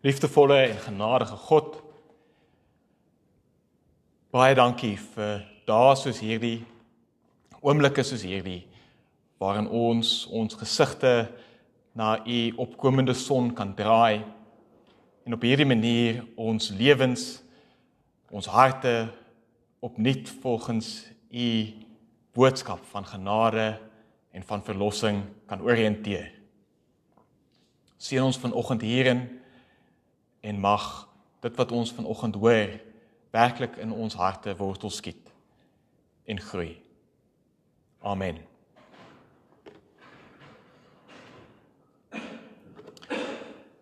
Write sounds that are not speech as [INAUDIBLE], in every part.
Liefdevolle en genadige God. Baie dankie vir dae soos hierdie, oomblikke soos hierdie waarin ons ons gesigte na u opkomende son kan draai en op hierdie manier ons lewens ons harte opnuut volgens u boodskap van genade en van verlossing kan orienteer. Seën ons vanoggend hierin en mag dit wat ons vanoggend hoor werklik in ons harte wortel skiet en groei. Amen.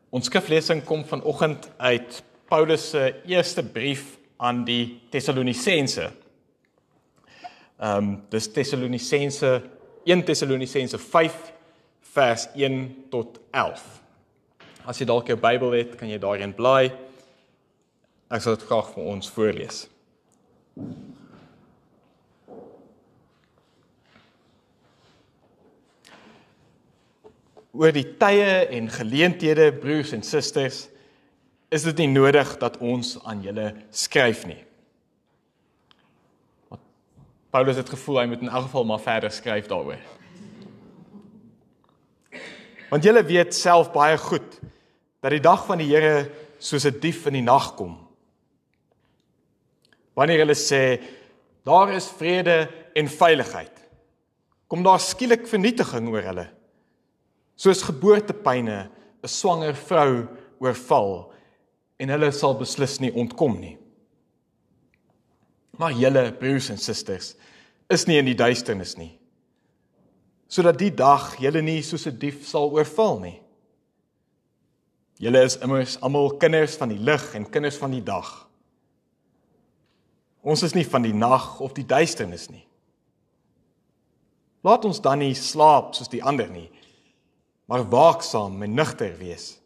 Ons skriflesing kom vanoggend uit Paulus se eerste brief aan die Tessalonisense. Ehm um, dis Tessalonisense 1 Tessalonisense 5 vers 1 tot 11. As jy dalk jou Bybel het, kan jy daarin blaai. Ek sal dit graag vir ons voorlees. Oor die tye en geleenthede, broers en susters, is dit nie nodig dat ons aan julle skryf nie. Paulus het gevoel hy moet in elk geval maar verder skryf daaroor. Want julle weet self baie goed dat die dag van die Here soos 'n dief in die nag kom. Wanneer hulle sê daar is vrede en veiligheid, kom daar skielik vernietiging oor hulle. Soos geboortepyne 'n swanger vrou oorval en hulle sal beslis nie ontkom nie. Maar julle broers en susters is nie in die duisternis nie. Sodat die dag julle nie soos 'n dief sal oorval nie. Julle is immers almal kinders van die lig en kinders van die dag. Ons is nie van die nag of die duisternis nie. Laat ons dan nie slaap soos die ander nie, maar waaksaam en nugter wees.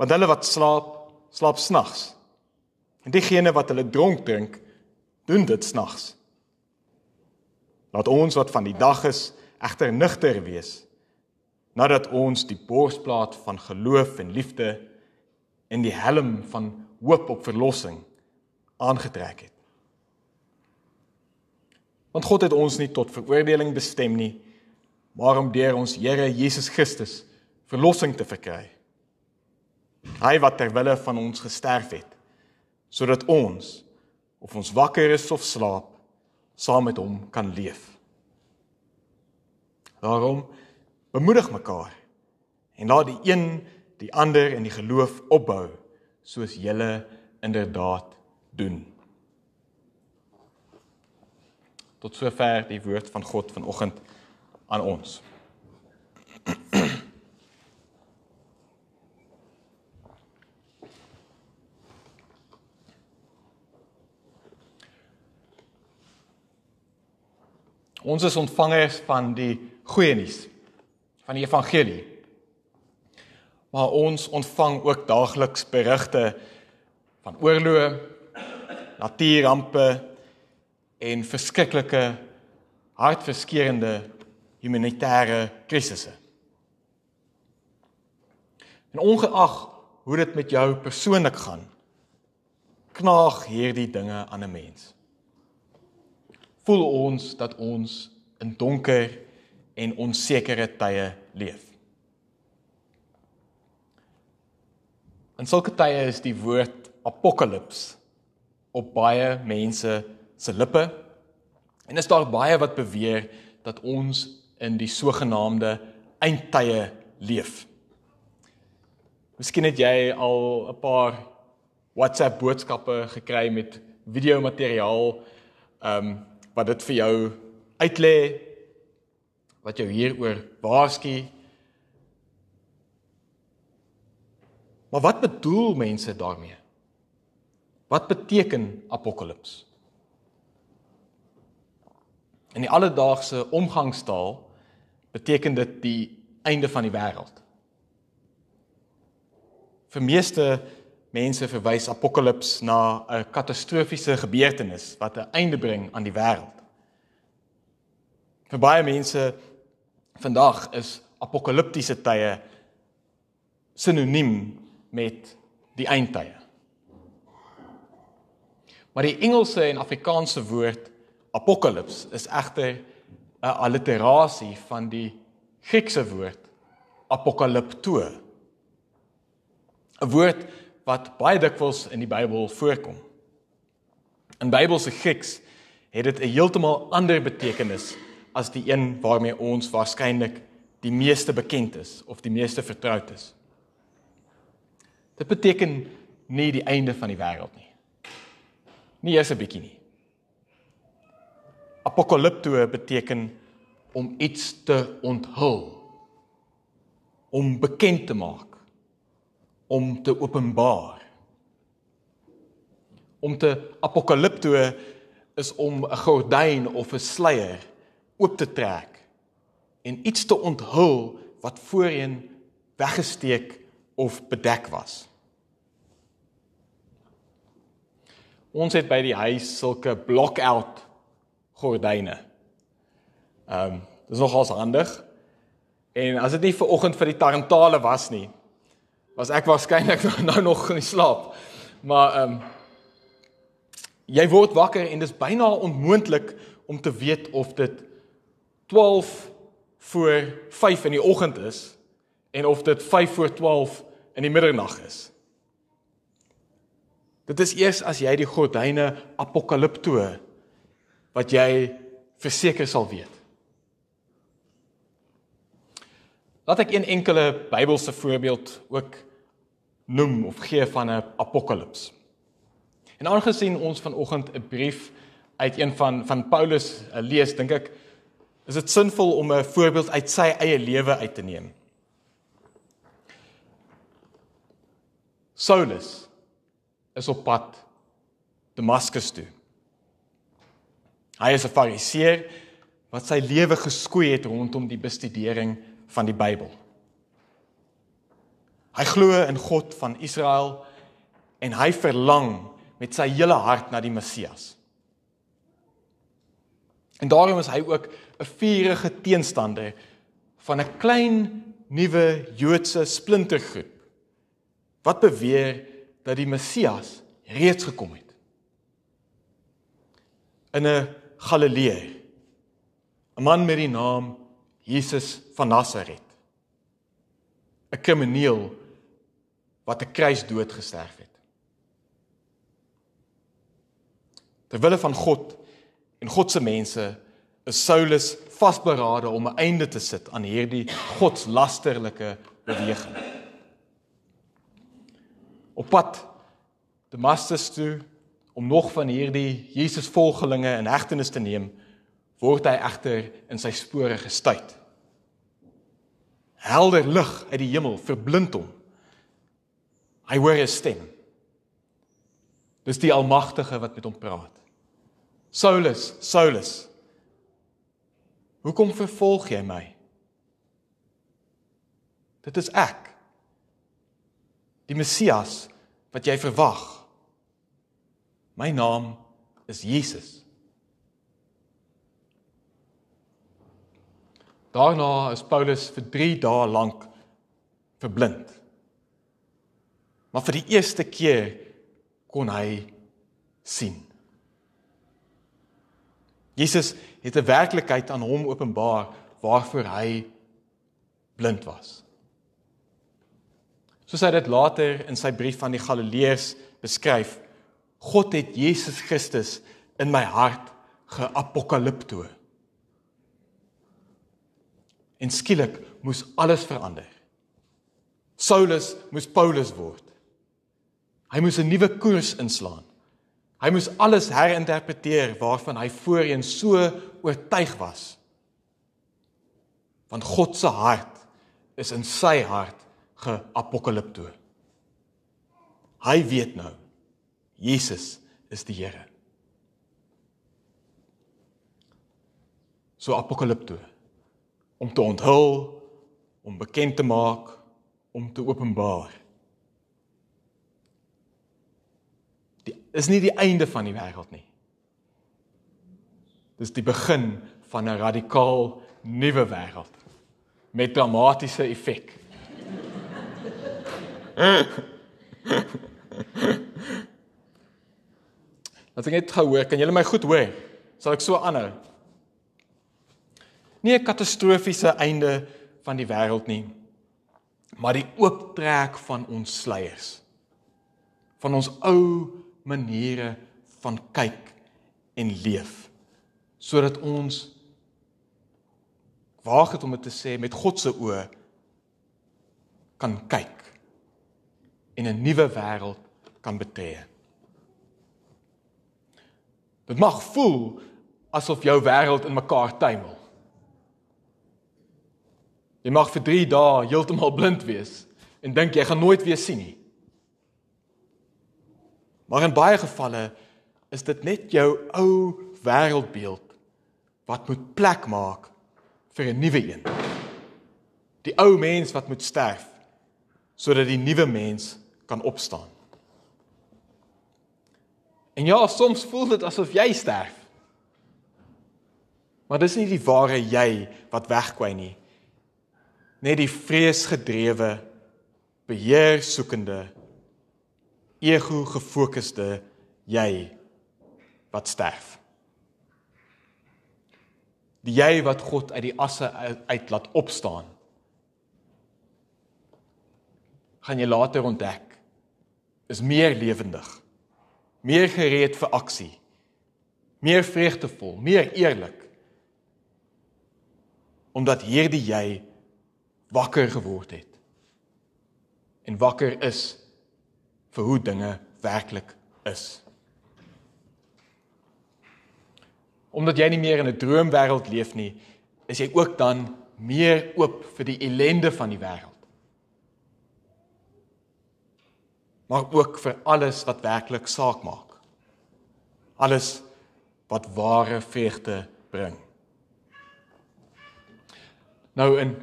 Want hulle wat slaap, slaap snags. En diegene wat hulle dronk drink, doen dit snags. Laat ons wat van die dag is, egter nugter wees nadat ons die borsplaat van geloof en liefde en die helm van hoop op verlossing aangetrek het. Want God het ons nie tot veroordeling bestem nie, maar om deur ons Here Jesus Christus verlossing te verkry. Hy wat ter wille van ons gesterf het, sodat ons of ons wakker is of slaap, saam met hom kan leef. Daarom bemoedig mekaar en laat die een die ander in die geloof opbou soos julle inderdaad doen. Tot sover die woord van God vanoggend aan ons. Ons is ontvangers van die goeie nuus van die evangelie. Maar ons ontvang ook daagliks berigte van oorloë, natuurampe en verskriklike hartverskeurende humanitêre krisisse. En ongeag hoe dit met jou persoonlik gaan, knaag hierdie dinge aan 'n mens. Voel ons dat ons in donker en onsekere tye leef. In sulke tye is die woord apokalips op baie mense se lippe en is daar baie wat beweer dat ons in die sogenaamde eindtye leef. Miskien het jy al 'n paar WhatsApp boodskappe gekry met videomateriaal ehm um, wat dit vir jou uitlê wat jou hieroor waarsku. Maar wat bedoel mense daarmee? Wat beteken apokalips? In die alledaagse omgangstaal beteken dit die einde van die wêreld. Vir meeste mense verwys apokalips na 'n katastrofiese gebeurtenis wat 'n einde bring aan die wêreld. Vir baie mense Vandag is apokaliptiese tye sinoniem met die eindtye. Maar die Engelse en Afrikaanse woord apokalips is egter 'n alliterasie van die Griekse woord apokalypto. 'n Woord wat baie dikwels in die Bybel voorkom. In Bybelse Grieks het dit 'n heeltemal ander betekenis as die een waarmee ons waarskynlik die meeste bekend is of die meeste vertroud is. Dit beteken nie die einde van die wêreld nie. Nie eers 'n bietjie nie. Apokalypto beteken om iets te onthul, om bekend te maak, om te openbaar. Om te apokalypto is om 'n gordyn of 'n sluier oop te trek en iets te onthul wat voorheen weggesteek of bedek was. Ons het by die huis sulke block-out gordyne. Ehm, um, dis nogals handig. En as dit nie vir oggend vir die tarantale was nie, was ek waarskynlik [LAUGHS] nou nog in slaap. Maar ehm um, jy word wakker en dis byna onmoontlik om te weet of dit 12 voor 5 in die oggend is en of dit 5 voor 12 in die middernag is. Dit is eers as jy die gordyne apokalipto wat jy verseker sal weet. Laat ek een enkele Bybelse voorbeeld ook noem of gee van 'n apokalips. En aangesien ons vanoggend 'n brief uit een van van Paulus lees, dink ek is dit sinvol om 'n voorbeeld uit sy eie lewe uit te neem. Saulus is op pad Damaskus toe. Hy is 'n fariseer wat sy lewe geskoei het rondom die bestudering van die Bybel. Hy glo in God van Israel en hy verlang met sy hele hart na die Messias. En daarom is hy ook 'n vurige teenstander van 'n klein nuwe Joodse splintergroep wat beweer dat die Messias reeds gekom het. In 'n Galileë. 'n Man met die naam Jesus van Nasaret. 'n Krimineel wat 'n kruisdood gesterf het. Terwille van God en God se mense is Saulus vasberade om 'n einde te sit aan hierdie godslasterlike beweging. Op pad Damaskus toe om nog van hierdie Jesusvolgelinge in hegtenis te neem, word hy egter in sy spore gestuit. Helder lig uit die hemel verblind hom. Hy hoor 'n stem. Dis die Almagtige wat met hom praat. Saulus, Saulus. Hoekom vervolg jy my? Dit is ek. Die Messias wat jy verwag. My naam is Jesus. Daarna is Paulus vir 3 dae lank verblind. Maar vir die eerste keer kon hy sien. Jesus het 'n werklikheid aan hom openbaar waarvoor hy blind was. Soos hy dit later in sy brief aan die Galileërs beskryf, God het Jesus Christus in my hart geapokalipto. En skielik moes alles verander. Saulus moes Paulus word. Hy moes 'n nuwe koers inslaan. Hy moes alles herinterpreteer waarvan hy voorheen so oortuig was. Want God se hart is in sy hart geapokalipto. Hy weet nou Jesus is die Here. So apokalipto om te onthul, om bekend te maak, om te openbaar. Die is nie die einde van die wêreld nie. Dis die begin van 'n radikaal nuwe wêreld met dramatiese effek. [LAUGHS] Laat ek net gou hoor, kan julle my goed hoor? Sal ek so aanhou? Nie 'n katastrofiese einde van die wêreld nie, maar die ooptrek van ons sluiers. Van ons ou maniere van kyk en leef sodat ons waag het om dit te sê met God se oë kan kyk en 'n nuwe wêreld kan betree. Dit mag voel asof jou wêreld in mekaar tuimel. Jy mag vir 3 dae heeltemal blind wees en dink jy gaan nooit weer sien nie. Maar in baie gevalle is dit net jou ou wêreldbeeld wat moet plek maak vir 'n nuwe een. Die ou mens wat moet sterf sodat die nuwe mens kan opstaan. En ja, soms voel dit asof jy sterf. Maar dis nie die ware jy wat wegkwyn nie. Net die vreesgedrewe, beheer soekende, ego gefokusde jy wat sterf. Die jy wat God uit die asse uit, uit laat opstaan. gaan jy later ontdek is meer lewendig. Meer gereed vir aksie. Meer vreugdevol, meer eerlik. Omdat hierdie jy wakker geword het. En wakker is vir hoe dinge werklik is. Omdat jy nie meer in 'n droomwêreld leef nie, is jy ook dan meer oop vir die ellende van die wêreld. Maar ook vir alles wat werklik saak maak. Alles wat ware vreugde bring. Nou in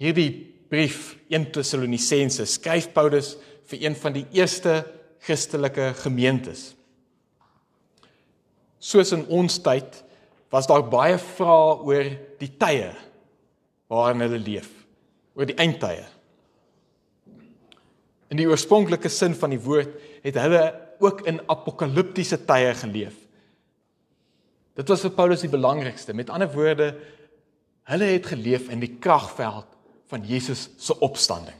hierdie brief 1 Tessalonisense skryf Paulus vir een van die eerste Christelike gemeentes soos in ons tyd was daar baie vrae oor die tye waarin hulle leef, oor die eindtye. In die oorspronklike sin van die woord het hulle ook in apokaliptiese tye geleef. Dit was vir Paulus die belangrikste. Met ander woorde, hulle het geleef in die kragveld van Jesus se opstanding.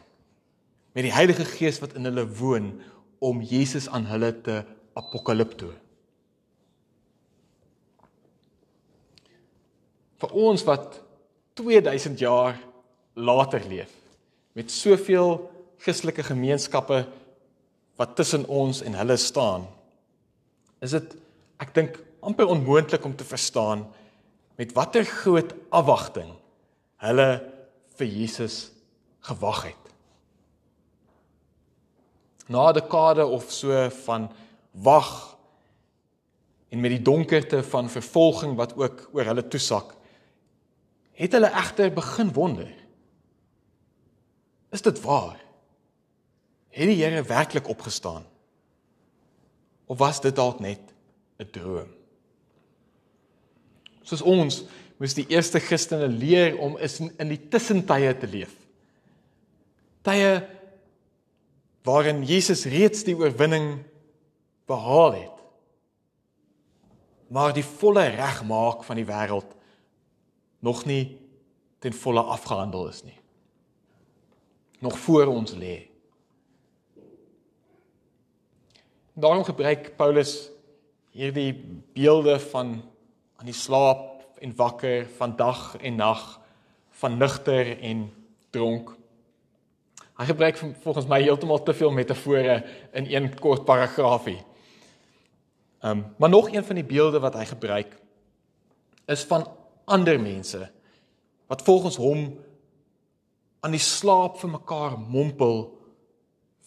Met die Heilige Gees wat in hulle woon om Jesus aan hulle te apokalipto. vir ons wat 2000 jaar later leef met soveel Christelike gemeenskappe wat tussen ons en hulle staan is dit ek dink amper onmoontlik om te verstaan met watter groot afwagting hulle vir Jesus gewag het na 'n dekade of so van wag en met die donkerte van vervolging wat ook oor hulle toesak het hulle egter begin wonder. Is dit waar? Het die Here werklik opgestaan? Of was dit dalk net 'n droom? Soos ons moes die eerste Christene leer om is in die tussentye te leef. Tye waarin Jesus reeds die oorwinning behaal het. Maar die volle regmaak van die wêreld nog nie ten volle afgehandel is nie. Nog voor ons lê. Daarom gebruik Paulus hierdie beelde van aan die slaap en wakker, van dag en nag, van nugter en dronk. Hy gebruik volgens my heeltemal te veel metafore in een kort paragraafie. Ehm, um, maar nog een van die beelde wat hy gebruik is van ander mense wat volgens hom aan die slaap vir mekaar mompel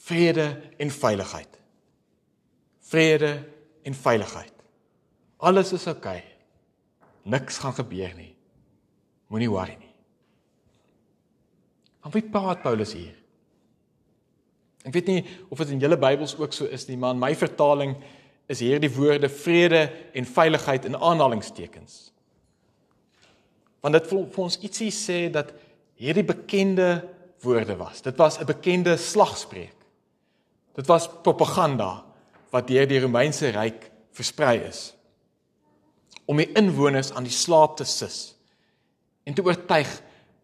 vrede en veiligheid. Vrede en veiligheid. Alles is oukei. Okay. Niks gaan gebeur nie. Moenie worry nie. Van wie praat Paulus hier? Ek weet nie of dit in julle Bybels ook so is nie, maar in my vertaling is hierdie woorde vrede en veiligheid in aanhalingstekens want dit vir, vir ons ietsie sê dat hierdie bekende woorde was. Dit was 'n bekende slagspreuk. Dit was propaganda wat deur die Romeinse ryk versprei is om die inwoners aan die slaap te sis en te oortuig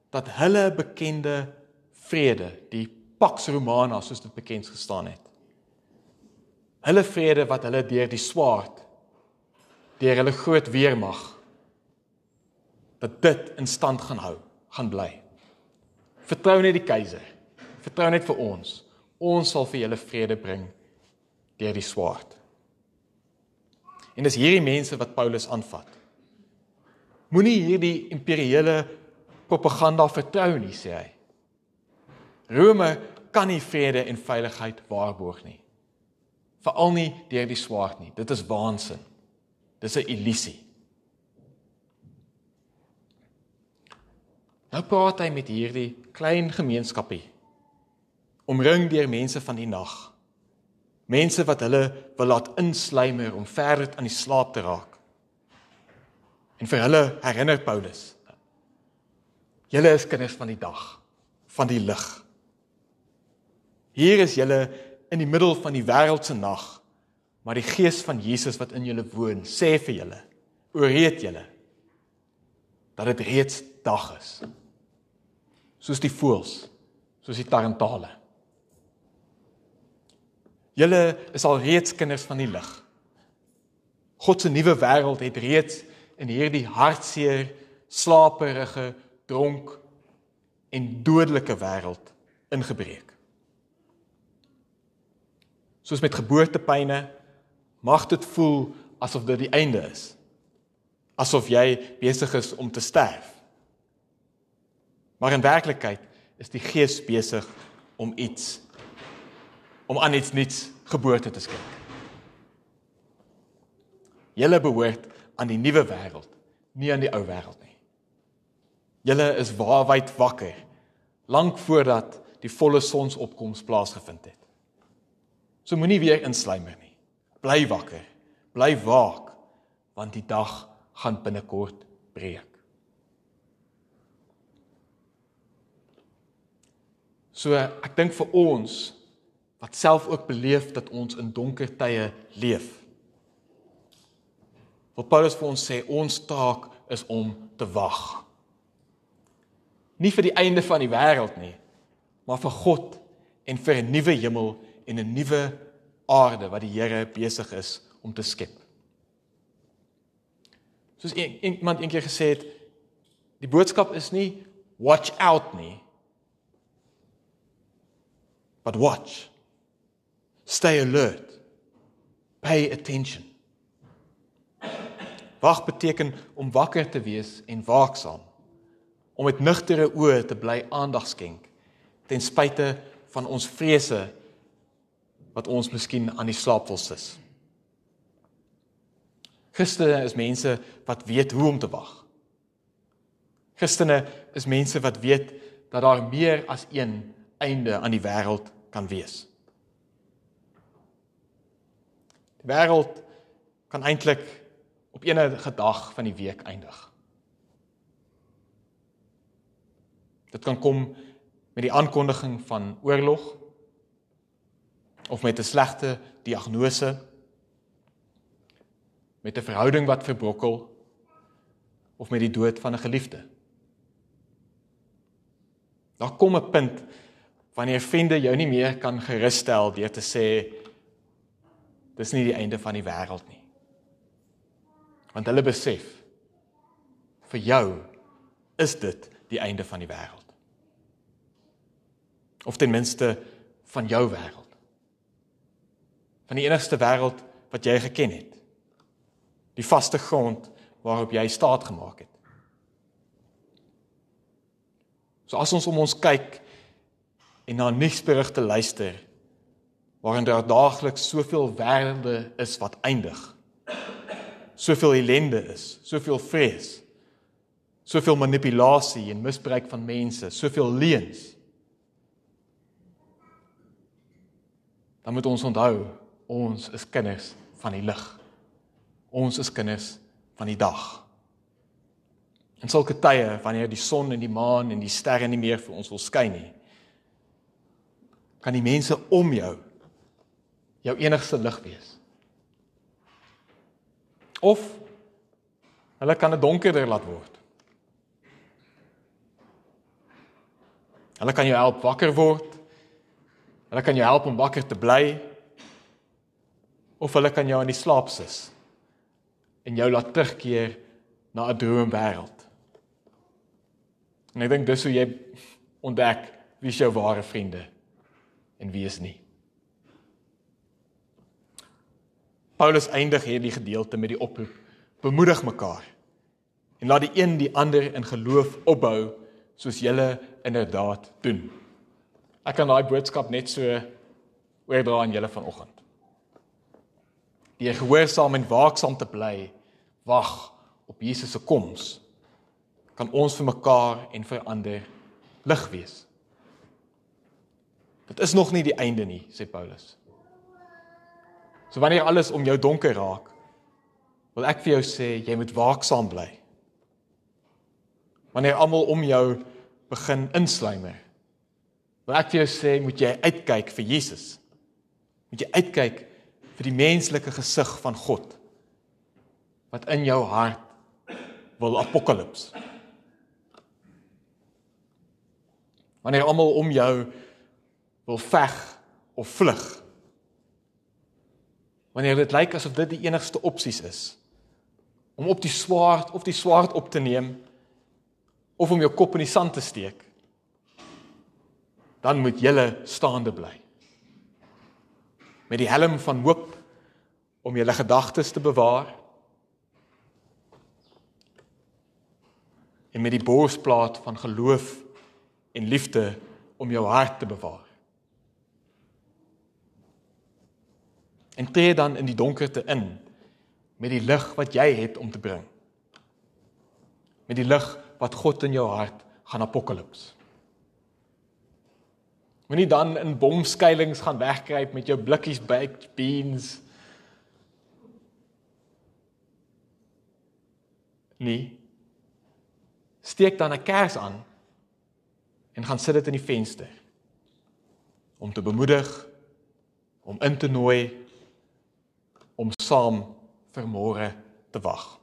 dat hulle bekende vrede, die Pax Romana soos dit bekend gestaan het. Hulle vrede wat hulle deur die swaard deur hulle groot weermag dat dit in stand gaan hou, gaan bly. Vertrou net die keiser. Vertrou net vir ons. Ons sal vir julle vrede bring deur die swaard. En dis hierdie mense wat Paulus aanvat. Moenie hierdie imperiële propaganda vertrou nie, sê hy. Rome kan nie vrede en veiligheid waarborg nie. Veral nie deur die swaard nie. Dit is waansin. Dis 'n illusie. Nou praat hy met hierdie klein gemeenskapie omring deur mense van die nag. Mense wat hulle wil laat insluimer om verder aan die slaap te raak. En vir hulle herinner Paulus: Julle is kinders van die dag, van die lig. Hier is julle in die middel van die wêreld se nag, maar die gees van Jesus wat in julle woon, sê vir julle: Ooreet julle dat dit reeds dag is. Soos die voëls, soos die tarantale. Julle is al reeds kinders van die lig. God se nuwe wêreld het reeds in hierdie hartseer, slaperige, dronk en dodelike wêreld ingebreek. Soos met geboortepyne mag dit voel asof dit die einde is. Asof jy besig is om te sterf. Maar in werklikheid is die Gees besig om iets om aan iets nuuts geboorte te skenk. Julle behoort aan die nuwe wêreld, nie aan die ou wêreld nie. Julle is waarwyd wakker lank voordat die volle sonsopkoms plaasgevind het. So moenie weer insluimer nie. Bly wakker, bly waak want die dag gaan binnekort breek. So ek dink vir ons wat self ook beleef dat ons in donker tye leef. Wat Paulus vir ons sê, ons taak is om te wag. Nie vir die einde van die wêreld nie, maar vir God en vir 'n nuwe hemel en 'n nuwe aarde wat die Here besig is om te skep. Soos iemand eendag gesê het, die boodskap is nie watch out nie. But watch. Stay alert. Pay attention. Wag beteken om wakker te wees en waaksaam. Om met nugtere oë te bly aandag skenk ten spyte van ons vrese wat ons miskien aan die slaap wil sis. Christene is mense wat weet hoe om te wag. Christene is mense wat weet dat daar meer as een einde aan die wêreld kan wees. Die wêreld kan eintlik op enige dag van die week eindig. Dit kan kom met die aankondiging van oorlog of met 'n slegte diagnose met 'n verhouding wat verbrokkel of met die dood van 'n geliefde. Daar kom 'n punt wanneer vriende jou nie meer kan gerusstel deur te sê dis nie die einde van die wêreld nie. Want hulle besef vir jou is dit die einde van die wêreld. Of ten minste van jou wêreld. Van die enigste wêreld wat jy geken het. Die vaste grond waarop jy staat gemaak het. So as ons om ons kyk en na nuusberigte luister, waarin daar daagliks soveel wêrelde is wat eindig. Soveel ellende is, soveel vrees. Soveel manipulasie en misbruik van mense, soveel leuns. Dan moet ons onthou, ons is kinders van die lig. Ons is kinders van die dag. En sulke tye wanneer die son en die maan en die sterre nie meer vir ons wil skyn nie, kan die mense om jou jou enigste lig wees. Of hulle kan dit donkerder laat word. Hulle kan jou help wakker word. Hulle kan jou help om wakker te bly. Of hulle kan jou in die slaap sis en jou laat terugkeer na 'n droomwêreld. En ek dink dis hoe jy ontdek wie jou ware vriende en wie is nie. Paulus eindig hierdie gedeelte met die oproep: Bemoedig mekaar en laat die een die ander in geloof opbou soos julle inderdaad doen. Ek kan daai boodskap net so oordra aan julle vanoggend. Die gehoorsaam en waaksaam te bly, wag op Jesus se koms, kan ons vir mekaar en vir ander lig wees. Dit is nog nie die einde nie, sê Paulus. So wanneer alles om jou donker raak, wil ek vir jou sê jy moet waaksaam bly. Wanneer almal om jou begin insluimer, wil ek vir jou sê moet jy uitkyk vir Jesus. Moet jy uitkyk vir die menslike gesig van God wat in jou hart wil apokalips. Wanneer almal om jou wil veg of vlug wanneer dit lyk asof dit die enigste opsies is om op die swaard of die swaard op te neem of om jou kop in die sand te steek dan moet jy staande bly met die helm van hoop om jou gedagtes te bewaar en met die borsplaat van geloof en liefde om jou hart te bewaar en tree dan in die donkerte in met die lig wat jy het om te bring. Met die lig wat God in jou hart gaan apokalips. Moenie dan in bomskuilings gaan wegkruip met jou blikkies baked beans. Nee. Steek dan 'n kers aan en gaan sit dit in die venster om te bemoedig, om in te nooi om saam vir môre te wag.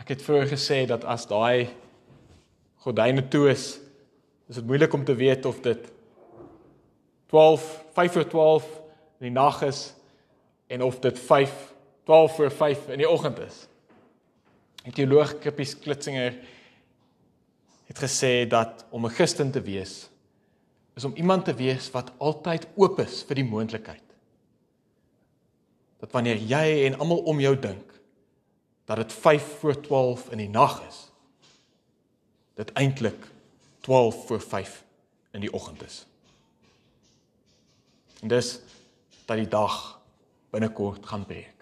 Ek het vroeër gesê dat as daai gordyne toe is, is dit moeilik om te weet of dit 12 5 voor 12 in die nag is en of dit 5 12 voor 5 in die oggend is. Die teoloog Krippies Klitzinger het gesê dat om 'n Christen te wees is om iemand te wees wat altyd oop is vir die moontlikheid. Dat wanneer jy en almal om jou dink dat dit 5 voor 12 in die nag is, dit eintlik 12 voor 5 in die oggend is. En dis dat die dag binnekort gaan breek.